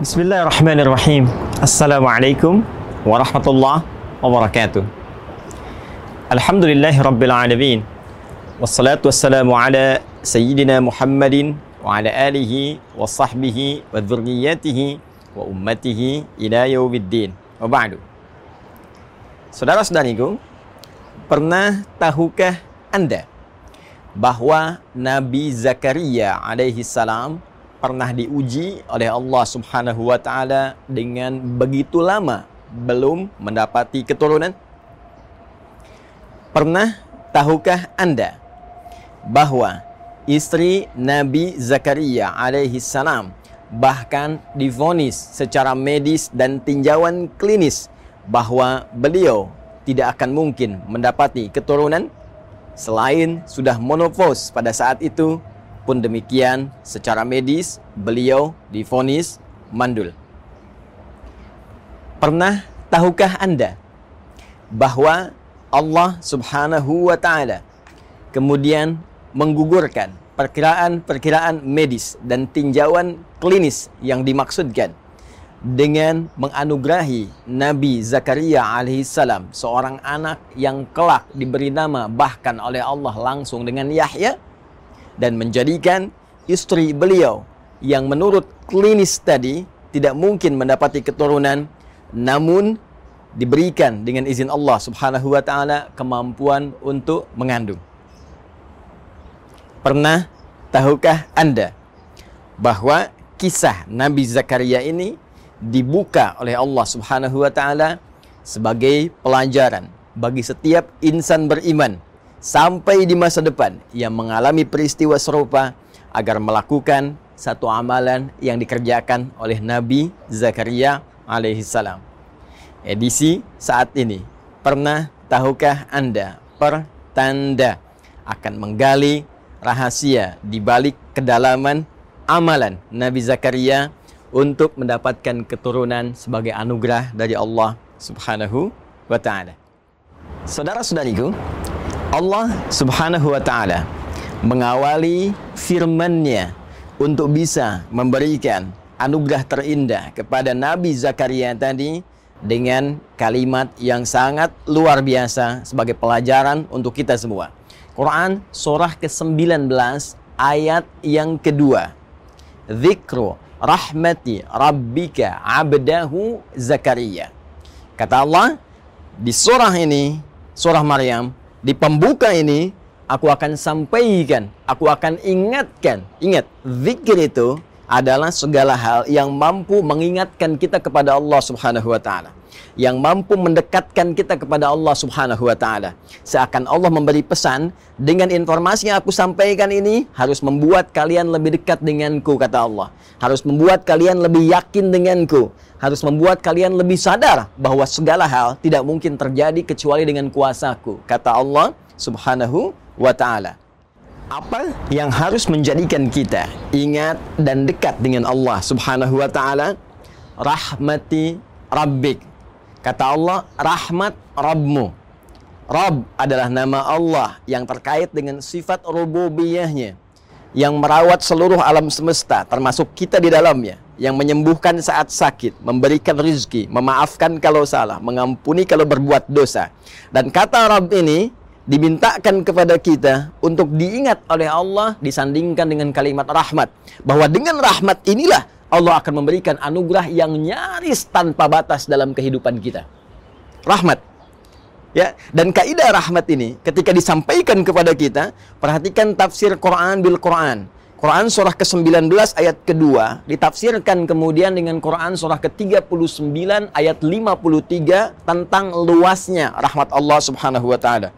Bismillahirrahmanirrahim. Assalamualaikum warahmatullahi wabarakatuh. Alhamdulillahi rabbil alamin. Wassalatu wassalamu ala sayyidina Muhammadin wa ala alihi wa sahbihi wa dhurriyyatihi wa ummatihi ila yaumiddin. Wa ba'du. Saudara-saudariku, pernah tahukah Anda bahwa Nabi Zakaria alaihi salam pernah diuji oleh Allah Subhanahu wa taala dengan begitu lama belum mendapati keturunan? Pernah tahukah Anda bahwa istri Nabi Zakaria alaihi salam bahkan divonis secara medis dan tinjauan klinis bahwa beliau tidak akan mungkin mendapati keturunan selain sudah monopos pada saat itu pun demikian secara medis beliau divonis mandul. Pernah tahukah Anda bahwa Allah Subhanahu wa taala kemudian menggugurkan perkiraan-perkiraan medis dan tinjauan klinis yang dimaksudkan dengan menganugerahi Nabi Zakaria alaihissalam seorang anak yang kelak diberi nama bahkan oleh Allah langsung dengan Yahya dan menjadikan istri beliau yang menurut klinis tadi tidak mungkin mendapati keturunan namun diberikan dengan izin Allah Subhanahu wa taala kemampuan untuk mengandung. Pernah tahukah Anda bahwa kisah Nabi Zakaria ini dibuka oleh Allah Subhanahu wa taala sebagai pelajaran bagi setiap insan beriman sampai di masa depan yang mengalami peristiwa serupa agar melakukan satu amalan yang dikerjakan oleh Nabi Zakaria alaihi salam. Edisi saat ini. Pernah tahukah Anda pertanda akan menggali rahasia di balik kedalaman amalan Nabi Zakaria untuk mendapatkan keturunan sebagai anugerah dari Allah Subhanahu wa taala. Saudara-saudariku, Allah Subhanahu wa taala mengawali firman-Nya untuk bisa memberikan anugerah terindah kepada Nabi Zakaria tadi dengan kalimat yang sangat luar biasa sebagai pelajaran untuk kita semua. Quran surah ke-19 ayat yang kedua. Zikru rahmati rabbika abdahu Zakaria. Kata Allah, di surah ini, surah Maryam, di pembuka ini, aku akan sampaikan, aku akan ingatkan. Ingat, zikir itu adalah segala hal yang mampu mengingatkan kita kepada Allah Subhanahu wa taala. Yang mampu mendekatkan kita kepada Allah Subhanahu wa taala. Seakan Allah memberi pesan dengan informasi yang aku sampaikan ini harus membuat kalian lebih dekat denganku kata Allah. Harus membuat kalian lebih yakin denganku. Harus membuat kalian lebih sadar bahwa segala hal tidak mungkin terjadi kecuali dengan kuasaku kata Allah Subhanahu wa taala apa yang harus menjadikan kita ingat dan dekat dengan Allah Subhanahu wa taala? Rahmati Rabbik. Kata Allah, rahmat Rabbmu. Rabb adalah nama Allah yang terkait dengan sifat rububiyahnya yang merawat seluruh alam semesta termasuk kita di dalamnya yang menyembuhkan saat sakit, memberikan rizki, memaafkan kalau salah, mengampuni kalau berbuat dosa. Dan kata Rabb ini dimintakan kepada kita untuk diingat oleh Allah disandingkan dengan kalimat rahmat bahwa dengan rahmat inilah Allah akan memberikan anugerah yang nyaris tanpa batas dalam kehidupan kita. Rahmat. Ya, dan kaidah rahmat ini ketika disampaikan kepada kita, perhatikan tafsir Quran bil Quran. Quran surah ke-19 ayat kedua ditafsirkan kemudian dengan Quran surah ke-39 ayat 53 tentang luasnya rahmat Allah Subhanahu wa taala.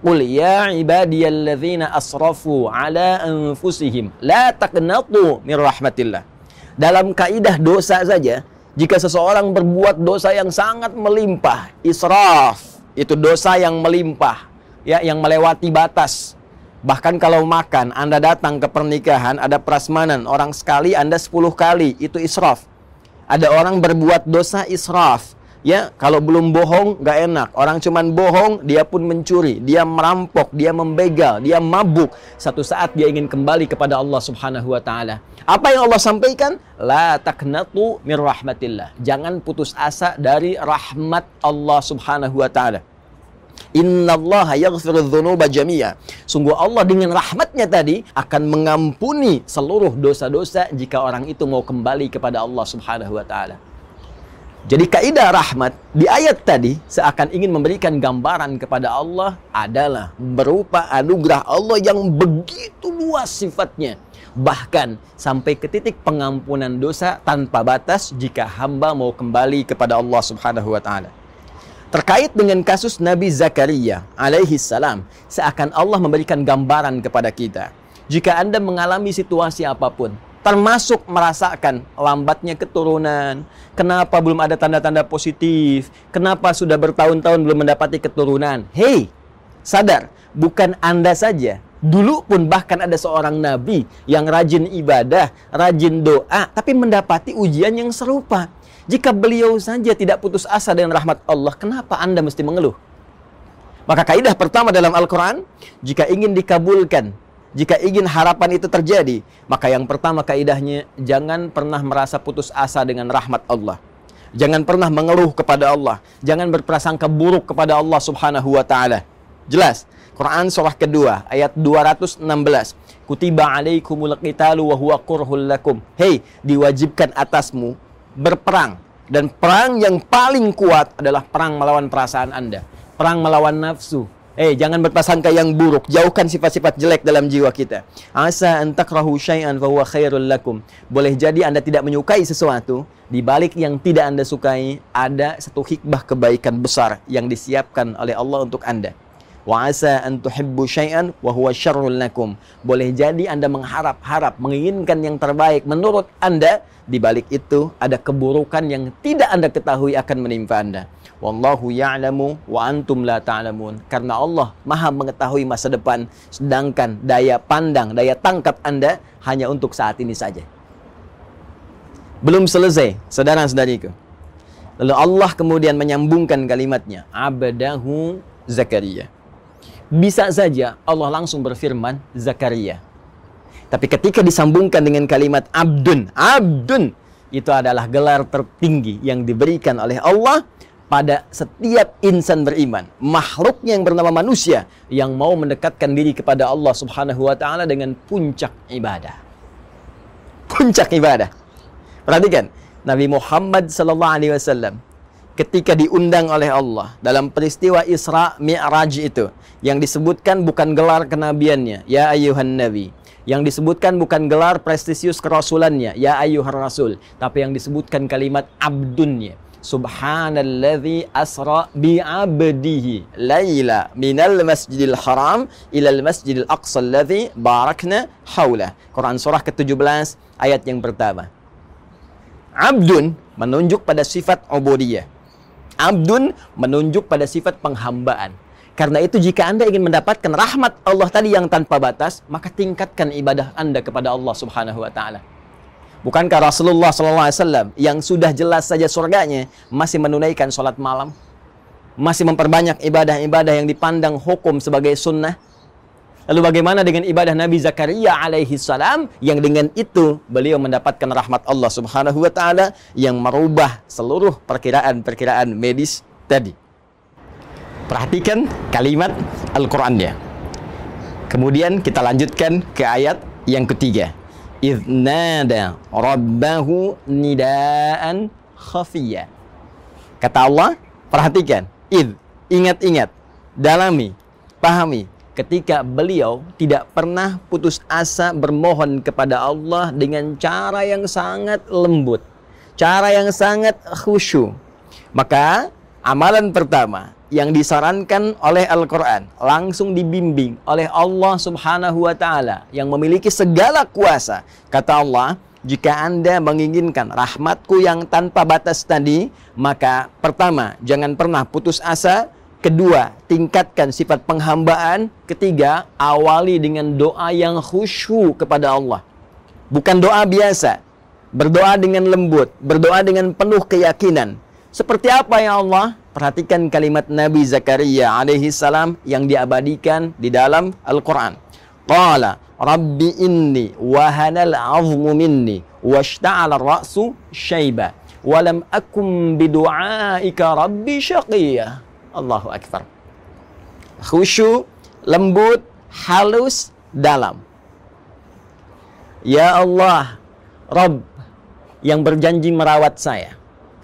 Qul ya ibadiyalladzina asrafu ala anfusihim la taqnatu min rahmatillah. Dalam kaidah dosa saja, jika seseorang berbuat dosa yang sangat melimpah, israf, itu dosa yang melimpah, ya yang melewati batas. Bahkan kalau makan, Anda datang ke pernikahan, ada prasmanan, orang sekali, Anda sepuluh kali, itu israf. Ada orang berbuat dosa israf, ya kalau belum bohong nggak enak. Orang cuman bohong, dia pun mencuri, dia merampok, dia membegal, dia mabuk. Satu saat dia ingin kembali kepada Allah Subhanahu wa taala. Apa yang Allah sampaikan? La taknatu mir rahmatillah. Jangan putus asa dari rahmat Allah Subhanahu wa taala. Dzunuba jami'a. Sungguh Allah dengan rahmatnya tadi akan mengampuni seluruh dosa-dosa jika orang itu mau kembali kepada Allah Subhanahu wa taala. Jadi kaidah rahmat di ayat tadi seakan ingin memberikan gambaran kepada Allah adalah berupa anugerah Allah yang begitu luas sifatnya. Bahkan sampai ke titik pengampunan dosa tanpa batas jika hamba mau kembali kepada Allah Subhanahu wa taala. Terkait dengan kasus Nabi Zakaria alaihi salam, seakan Allah memberikan gambaran kepada kita. Jika Anda mengalami situasi apa pun, termasuk merasakan lambatnya keturunan, kenapa belum ada tanda-tanda positif, kenapa sudah bertahun-tahun belum mendapati keturunan. Hei, sadar, bukan Anda saja. Dulu pun bahkan ada seorang nabi yang rajin ibadah, rajin doa, tapi mendapati ujian yang serupa. Jika beliau saja tidak putus asa dengan rahmat Allah, kenapa Anda mesti mengeluh? Maka kaidah pertama dalam Al-Quran, jika ingin dikabulkan, jika ingin harapan itu terjadi, maka yang pertama kaidahnya, jangan pernah merasa putus asa dengan rahmat Allah. Jangan pernah mengeluh kepada Allah. Jangan berprasangka buruk kepada Allah subhanahu wa ta'ala. Jelas, Quran surah kedua, ayat 216. Kutiba alaikumul qitalu wa huwa kurhul lakum. Hei, diwajibkan atasmu berperang dan perang yang paling kuat adalah perang melawan perasaan Anda, perang melawan nafsu. Eh, jangan berprasangka yang buruk. Jauhkan sifat-sifat jelek dalam jiwa kita. Asa antakrahu syai'an fa huwa khairul lakum. Boleh jadi Anda tidak menyukai sesuatu, di balik yang tidak Anda sukai ada satu hikmah kebaikan besar yang disiapkan oleh Allah untuk Anda. Wa asa an tuhibbu syai'an wa huwa syarrul lakum. Boleh jadi Anda mengharap-harap, menginginkan yang terbaik menurut Anda, di balik itu ada keburukan yang tidak Anda ketahui akan menimpa Anda. Wallahu ya'lamu wa antum la ta'lamun. Karena Allah Maha mengetahui masa depan, sedangkan daya pandang, daya tangkap Anda hanya untuk saat ini saja. Belum selesai, saudara-saudariku. Lalu Allah kemudian menyambungkan kalimatnya, abdahu Zakaria bisa saja Allah langsung berfirman Zakaria. Tapi ketika disambungkan dengan kalimat abdun, abdun itu adalah gelar tertinggi yang diberikan oleh Allah pada setiap insan beriman, makhluknya yang bernama manusia yang mau mendekatkan diri kepada Allah Subhanahu wa taala dengan puncak ibadah. Puncak ibadah. Perhatikan, Nabi Muhammad sallallahu alaihi wasallam ketika diundang oleh Allah dalam peristiwa Isra Mi'raj itu yang disebutkan bukan gelar kenabiannya ya ayuhan nabi. Yang disebutkan bukan gelar prestisius kerasulannya ya ayuhar rasul. Tapi yang disebutkan kalimat abdunnya Subhanalladzi asra bi abdihi laila minal masjidil haram ilal masjidil aqsa alladzi barakna haula Quran surah ke-17 ayat yang pertama. Abdun menunjuk pada sifat ubudiyah Abdun menunjuk pada sifat penghambaan. Karena itu jika Anda ingin mendapatkan rahmat Allah tadi yang tanpa batas, maka tingkatkan ibadah Anda kepada Allah Subhanahu wa taala. Bukankah Rasulullah SAW yang sudah jelas saja surganya masih menunaikan sholat malam? Masih memperbanyak ibadah-ibadah yang dipandang hukum sebagai sunnah? Lalu bagaimana dengan ibadah Nabi Zakaria alaihi salam yang dengan itu beliau mendapatkan rahmat Allah Subhanahu wa taala yang merubah seluruh perkiraan-perkiraan medis tadi. Perhatikan kalimat Al-Qur'annya. Kemudian kita lanjutkan ke ayat yang ketiga. Idnada rabbahu nidaan khafiyya. Kata Allah, perhatikan. Id, ingat-ingat, dalami, pahami ketika beliau tidak pernah putus asa bermohon kepada Allah dengan cara yang sangat lembut, cara yang sangat khusyuk. Maka amalan pertama yang disarankan oleh Al-Quran langsung dibimbing oleh Allah Subhanahu wa Ta'ala yang memiliki segala kuasa. Kata Allah, jika Anda menginginkan rahmatku yang tanpa batas tadi, maka pertama, jangan pernah putus asa Kedua, tingkatkan sifat penghambaan. Ketiga, awali dengan doa yang khusyuk kepada Allah. Bukan doa biasa. Berdoa dengan lembut, berdoa dengan penuh keyakinan. Seperti apa ya Allah? Perhatikan kalimat Nabi Zakaria alaihi salam yang diabadikan di dalam Al-Quran. Qala Rabbi inni wahanal azmu minni washta'ala ra'su syaiba walam akum bidu'aika rabbi syaqiyya. Allahu Akbar. Khusyu, lembut, halus, dalam. Ya Allah, Rabb yang berjanji merawat saya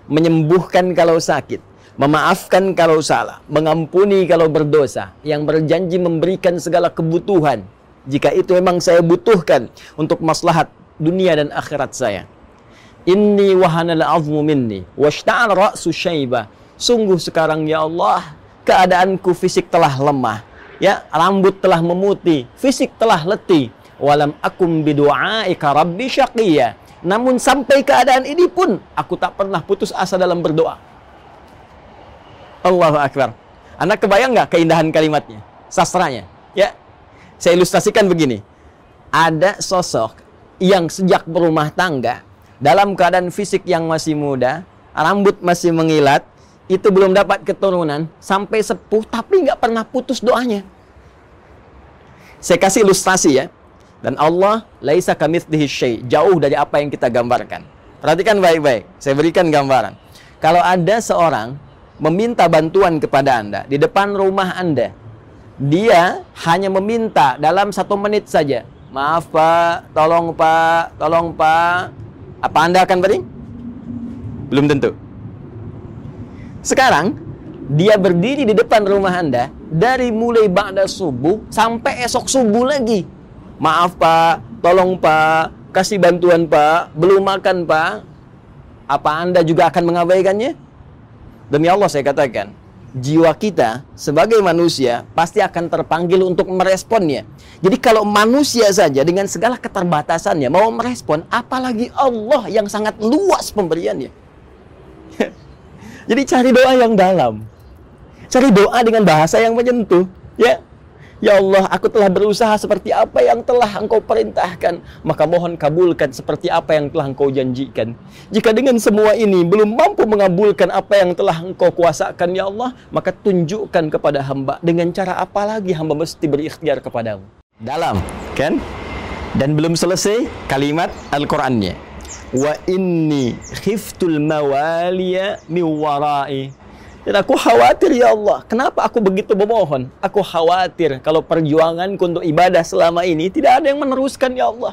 menyembuhkan kalau sakit, memaafkan kalau salah, mengampuni kalau berdosa, yang berjanji memberikan segala kebutuhan jika itu memang saya butuhkan untuk maslahat dunia dan akhirat saya. Inni wahanal azmu minni washta'al ra'su syaiba. Sungguh sekarang ya Allah, keadaanku fisik telah lemah. Ya, rambut telah memutih, fisik telah letih. Walam akum bidu'aika rabbi syaqiyya namun sampai keadaan ini pun aku tak pernah putus asa dalam berdoa. Allahu Akbar. Anda kebayang nggak keindahan kalimatnya? Sastranya. Ya. Saya ilustrasikan begini. Ada sosok yang sejak berumah tangga dalam keadaan fisik yang masih muda, rambut masih mengilat, itu belum dapat keturunan sampai sepuh tapi nggak pernah putus doanya. Saya kasih ilustrasi ya. Dan Allah laisa kamitslihi syai, jauh dari apa yang kita gambarkan. Perhatikan baik-baik. Saya berikan gambaran. Kalau ada seorang meminta bantuan kepada Anda di depan rumah Anda, dia hanya meminta dalam satu menit saja. Maaf Pak, tolong Pak, tolong Pak. Apa Anda akan beri? Belum tentu. Sekarang, dia berdiri di depan rumah Anda dari mulai ba'da subuh sampai esok subuh lagi Maaf Pak, tolong Pak, kasih bantuan Pak, belum makan Pak. Apa Anda juga akan mengabaikannya? Demi Allah saya katakan, jiwa kita sebagai manusia pasti akan terpanggil untuk meresponnya. Jadi kalau manusia saja dengan segala keterbatasannya mau merespon, apalagi Allah yang sangat luas pemberiannya. Jadi cari doa yang dalam. Cari doa dengan bahasa yang menyentuh, ya. Ya Allah, aku telah berusaha seperti apa yang telah engkau perintahkan. Maka mohon kabulkan seperti apa yang telah engkau janjikan. Jika dengan semua ini belum mampu mengabulkan apa yang telah engkau kuasakan, Ya Allah, maka tunjukkan kepada hamba dengan cara apa lagi hamba mesti berikhtiar kepadamu. Dalam, kan? Dan belum selesai kalimat Al-Qur'annya. Wa inni khiftul mawaliya mi warai dan aku khawatir ya Allah, kenapa aku begitu memohon? Aku khawatir kalau perjuanganku untuk ibadah selama ini tidak ada yang meneruskan ya Allah.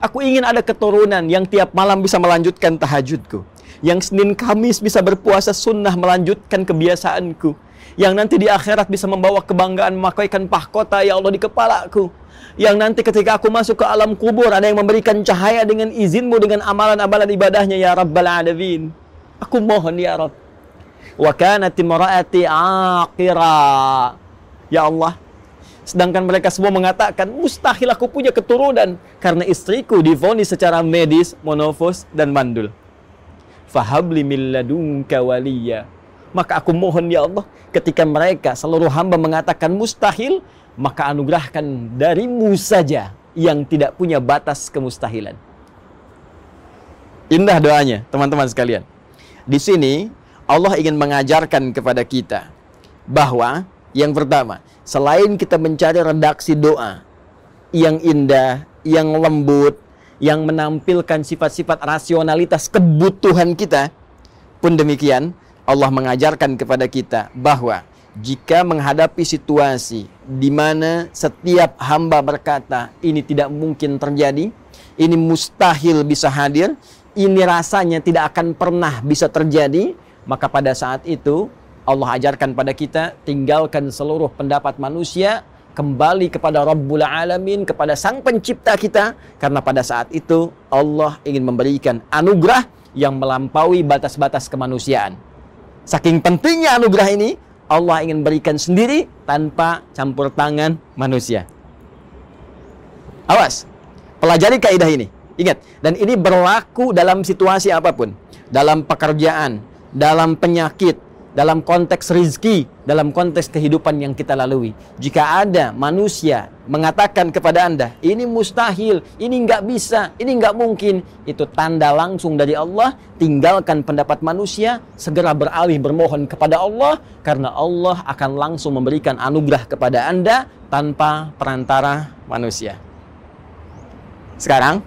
Aku ingin ada keturunan yang tiap malam bisa melanjutkan tahajudku. Yang Senin Kamis bisa berpuasa sunnah melanjutkan kebiasaanku. Yang nanti di akhirat bisa membawa kebanggaan memakaikan pahkota ya Allah di kepalaku. Yang nanti ketika aku masuk ke alam kubur ada yang memberikan cahaya dengan izinmu dengan amalan-amalan ibadahnya ya Rabbal Alamin. Aku mohon ya Rabb wa kanat imraati aqira. Ya Allah, sedangkan mereka semua mengatakan mustahil aku punya keturunan karena istriku divonis secara medis monofos dan mandul. Fahabli min ladunka. Maka aku mohon ya Allah, ketika mereka seluruh hamba mengatakan mustahil, maka anugerahkan darimu saja yang tidak punya batas kemustahilan. Indah doanya, teman-teman sekalian. Di sini Allah ingin mengajarkan kepada kita bahwa yang pertama, selain kita mencari redaksi doa yang indah, yang lembut, yang menampilkan sifat-sifat rasionalitas kebutuhan kita, pun demikian Allah mengajarkan kepada kita bahwa jika menghadapi situasi di mana setiap hamba berkata ini tidak mungkin terjadi, ini mustahil bisa hadir, ini rasanya tidak akan pernah bisa terjadi, maka pada saat itu Allah ajarkan pada kita tinggalkan seluruh pendapat manusia kembali kepada Rabbul Alamin kepada Sang Pencipta kita karena pada saat itu Allah ingin memberikan anugerah yang melampaui batas-batas kemanusiaan. Saking pentingnya anugerah ini, Allah ingin berikan sendiri tanpa campur tangan manusia. Awas, pelajari kaidah ini. Ingat, dan ini berlaku dalam situasi apa pun. Dalam pekerjaan, dalam penyakit, dalam konteks rizki, dalam konteks kehidupan yang kita lalui. Jika ada manusia mengatakan kepada Anda, ini mustahil, ini nggak bisa, ini nggak mungkin, itu tanda langsung dari Allah, tinggalkan pendapat manusia, segera beralih bermohon kepada Allah, karena Allah akan langsung memberikan anugerah kepada Anda tanpa perantara manusia. Sekarang,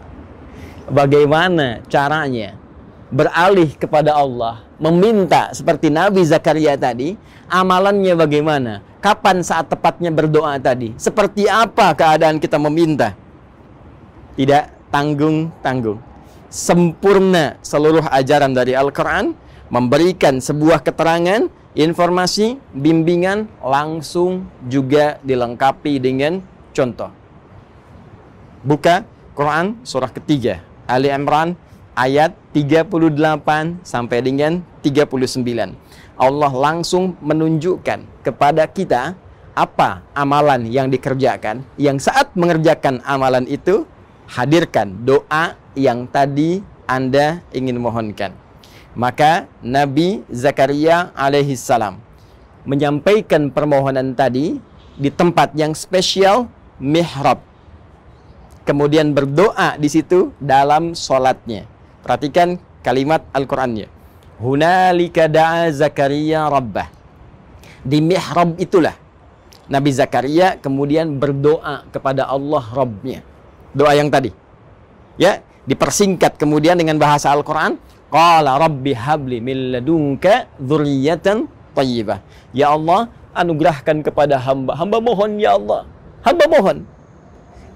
bagaimana caranya beralih kepada Allah meminta seperti Nabi Zakaria tadi, amalannya bagaimana? Kapan saat tepatnya berdoa tadi? Seperti apa keadaan kita meminta? Tidak tanggung-tanggung. Sempurna seluruh ajaran dari Al-Quran, memberikan sebuah keterangan, informasi, bimbingan, langsung juga dilengkapi dengan contoh. Buka Quran surah ketiga, Ali Imran ayat 38 sampai dengan 39. Allah langsung menunjukkan kepada kita apa amalan yang dikerjakan. Yang saat mengerjakan amalan itu, hadirkan doa yang tadi Anda ingin mohonkan. Maka Nabi Zakaria alaihi salam menyampaikan permohonan tadi di tempat yang spesial mihrab. Kemudian berdoa di situ dalam solatnya Perhatikan kalimat Al-Qur'annya. Hunalika da'a Zakaria rabbah. Di mihrab itulah Nabi Zakaria kemudian berdoa kepada Allah Rabbnya. Doa yang tadi. Ya, dipersingkat kemudian dengan bahasa Al-Qur'an, qala rabbi habli min ladunka dzurriyyatan thayyibah. Ya Allah, anugerahkan kepada hamba. Hamba mohon ya Allah. Hamba mohon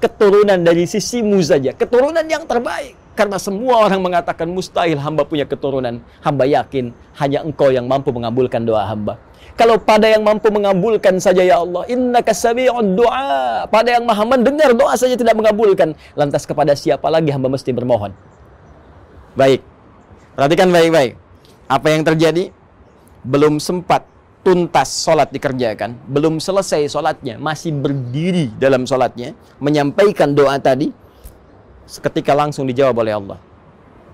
keturunan dari sisimu saja, keturunan yang terbaik. Karena semua orang mengatakan mustahil hamba punya keturunan. Hamba yakin hanya engkau yang mampu mengabulkan doa hamba. Kalau pada yang mampu mengabulkan saja ya Allah, inna sami'ud doa. Pada yang maha mendengar doa saja tidak mengabulkan. Lantas kepada siapa lagi hamba mesti bermohon? Baik. Perhatikan baik-baik. Apa yang terjadi? Belum sempat tuntas sholat dikerjakan, belum selesai sholatnya, masih berdiri dalam sholatnya, menyampaikan doa tadi, seketika langsung dijawab oleh Allah.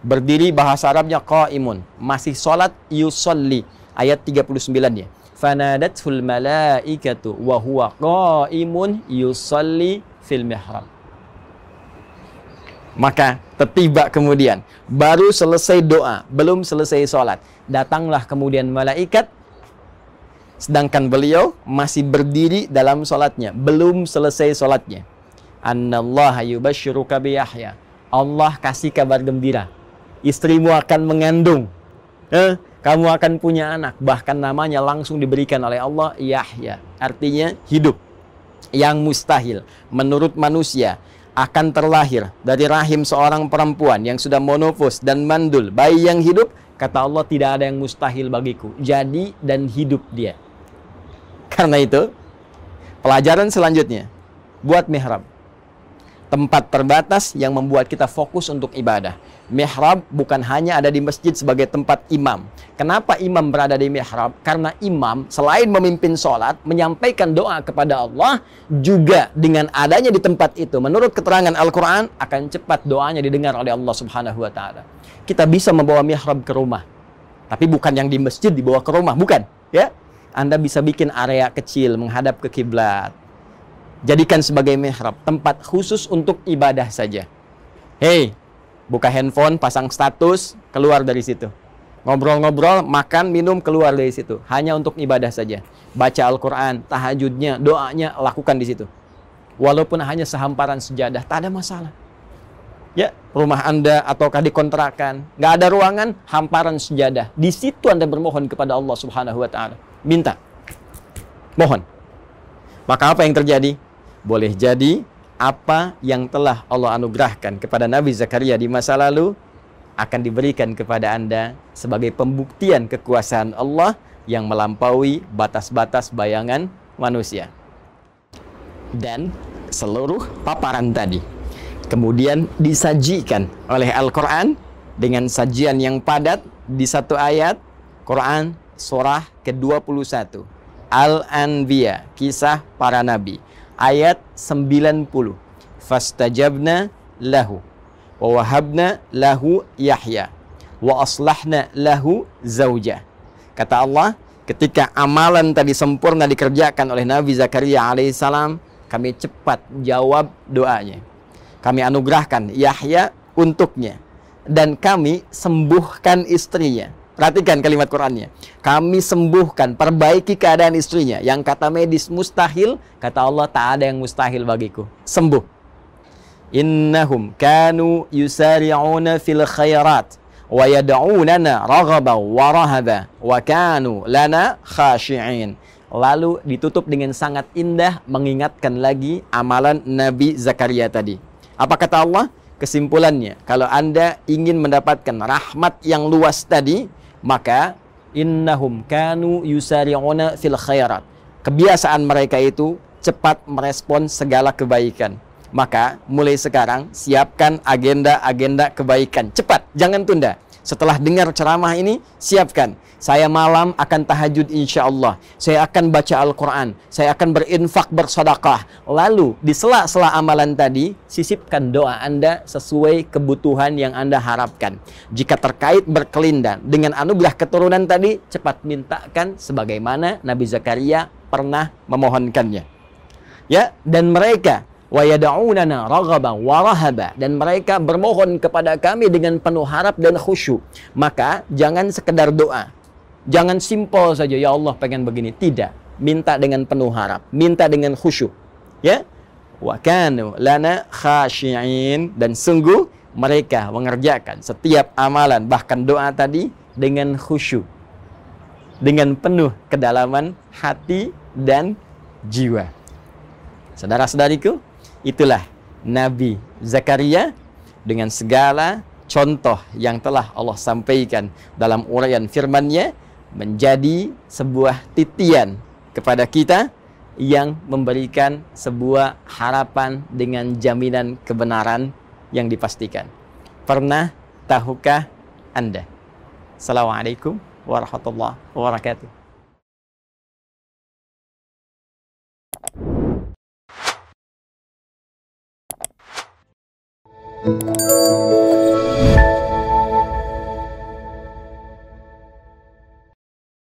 Berdiri bahasa Arabnya qaimun, masih salat yusolli ayat 39 ya. Fanadatul malaikatu wa huwa qaimun yusolli fil mihrab. Maka tertiba kemudian baru selesai doa, belum selesai sholat. Datanglah kemudian malaikat sedangkan beliau masih berdiri dalam sholatnya, belum selesai sholatnya annallaha yubashshiruka bi Yahya. Allah kasih kabar gembira. Istrimu akan mengandung. Eh, kamu akan punya anak. Bahkan namanya langsung diberikan oleh Allah Yahya. Artinya hidup. Yang mustahil menurut manusia akan terlahir dari rahim seorang perempuan yang sudah monofos dan mandul. Bayi yang hidup, kata Allah tidak ada yang mustahil bagiku. Jadi dan hidup dia. Karena itu, pelajaran selanjutnya buat mihrab tempat terbatas yang membuat kita fokus untuk ibadah. Mihrab bukan hanya ada di masjid sebagai tempat imam. Kenapa imam berada di mihrab? Karena imam selain memimpin sholat, menyampaikan doa kepada Allah, juga dengan adanya di tempat itu, menurut keterangan Al-Quran, akan cepat doanya didengar oleh Allah Subhanahu Wa Taala. Kita bisa membawa mihrab ke rumah, tapi bukan yang di masjid dibawa ke rumah, bukan? Ya, Anda bisa bikin area kecil menghadap ke kiblat jadikan sebagai mihrab, tempat khusus untuk ibadah saja. Hei, buka handphone, pasang status, keluar dari situ. Ngobrol-ngobrol, makan, minum, keluar dari situ. Hanya untuk ibadah saja. Baca Al-Quran, tahajudnya, doanya, lakukan di situ. Walaupun hanya sehamparan sejadah, tak ada masalah. Ya, rumah Anda ataukah dikontrakan, nggak ada ruangan, hamparan sejadah. Di situ Anda bermohon kepada Allah Subhanahu wa taala. Minta. Mohon. Maka apa yang terjadi? Boleh jadi apa yang telah Allah anugerahkan kepada Nabi Zakaria di masa lalu akan diberikan kepada Anda sebagai pembuktian kekuasaan Allah yang melampaui batas-batas bayangan manusia. Dan seluruh paparan tadi kemudian disajikan oleh Al-Quran dengan sajian yang padat di satu ayat Quran surah ke-21 Al-Anbiya kisah para nabi ayat 90. Fastajabna lahu wa wahabna lahu Yahya wa aslahna lahu zauja. Kata Allah, ketika amalan tadi sempurna dikerjakan oleh Nabi Zakaria alaihissalam, kami cepat jawab doanya. Kami anugerahkan Yahya untuknya dan kami sembuhkan istrinya. Perhatikan kalimat Qurannya. Kami sembuhkan, perbaiki keadaan istrinya. Yang kata medis mustahil, kata Allah tak ada yang mustahil bagiku. Sembuh. Innahum kanu yusari'una fil khairat wa yad'unana raghaba wa rahaba wa kanu lana khashi'in. Lalu ditutup dengan sangat indah mengingatkan lagi amalan Nabi Zakaria tadi. Apa kata Allah? Kesimpulannya, kalau Anda ingin mendapatkan rahmat yang luas tadi, maka innahum kanu yusari'una fil khairat. Kebiasaan mereka itu cepat merespon segala kebaikan. Maka mulai sekarang siapkan agenda-agenda kebaikan. Cepat, jangan tunda. Setelah dengar ceramah ini, siapkan saya malam akan tahajud insya Allah. Saya akan baca Al-Quran. Saya akan berinfak bersedekah. Lalu di sela-sela amalan tadi, sisipkan doa Anda sesuai kebutuhan yang Anda harapkan. Jika terkait berkelindan dengan anugerah keturunan tadi, cepat mintakan sebagaimana Nabi Zakaria pernah memohonkannya. Ya, dan mereka dan mereka bermohon kepada kami dengan penuh harap dan khusyuk. Maka jangan sekedar doa, Jangan simpel saja, ya Allah pengen begini. Tidak. Minta dengan penuh harap. Minta dengan khusyuk. Ya. Wa kanu lana khashi'in. Dan sungguh mereka mengerjakan setiap amalan, bahkan doa tadi dengan khusyuk. Dengan penuh kedalaman hati dan jiwa. Saudara-saudariku, itulah Nabi Zakaria dengan segala contoh yang telah Allah sampaikan dalam uraian firman-Nya menjadi sebuah titian kepada kita yang memberikan sebuah harapan dengan jaminan kebenaran yang dipastikan. Pernah tahukah Anda? Assalamualaikum warahmatullahi wabarakatuh. Música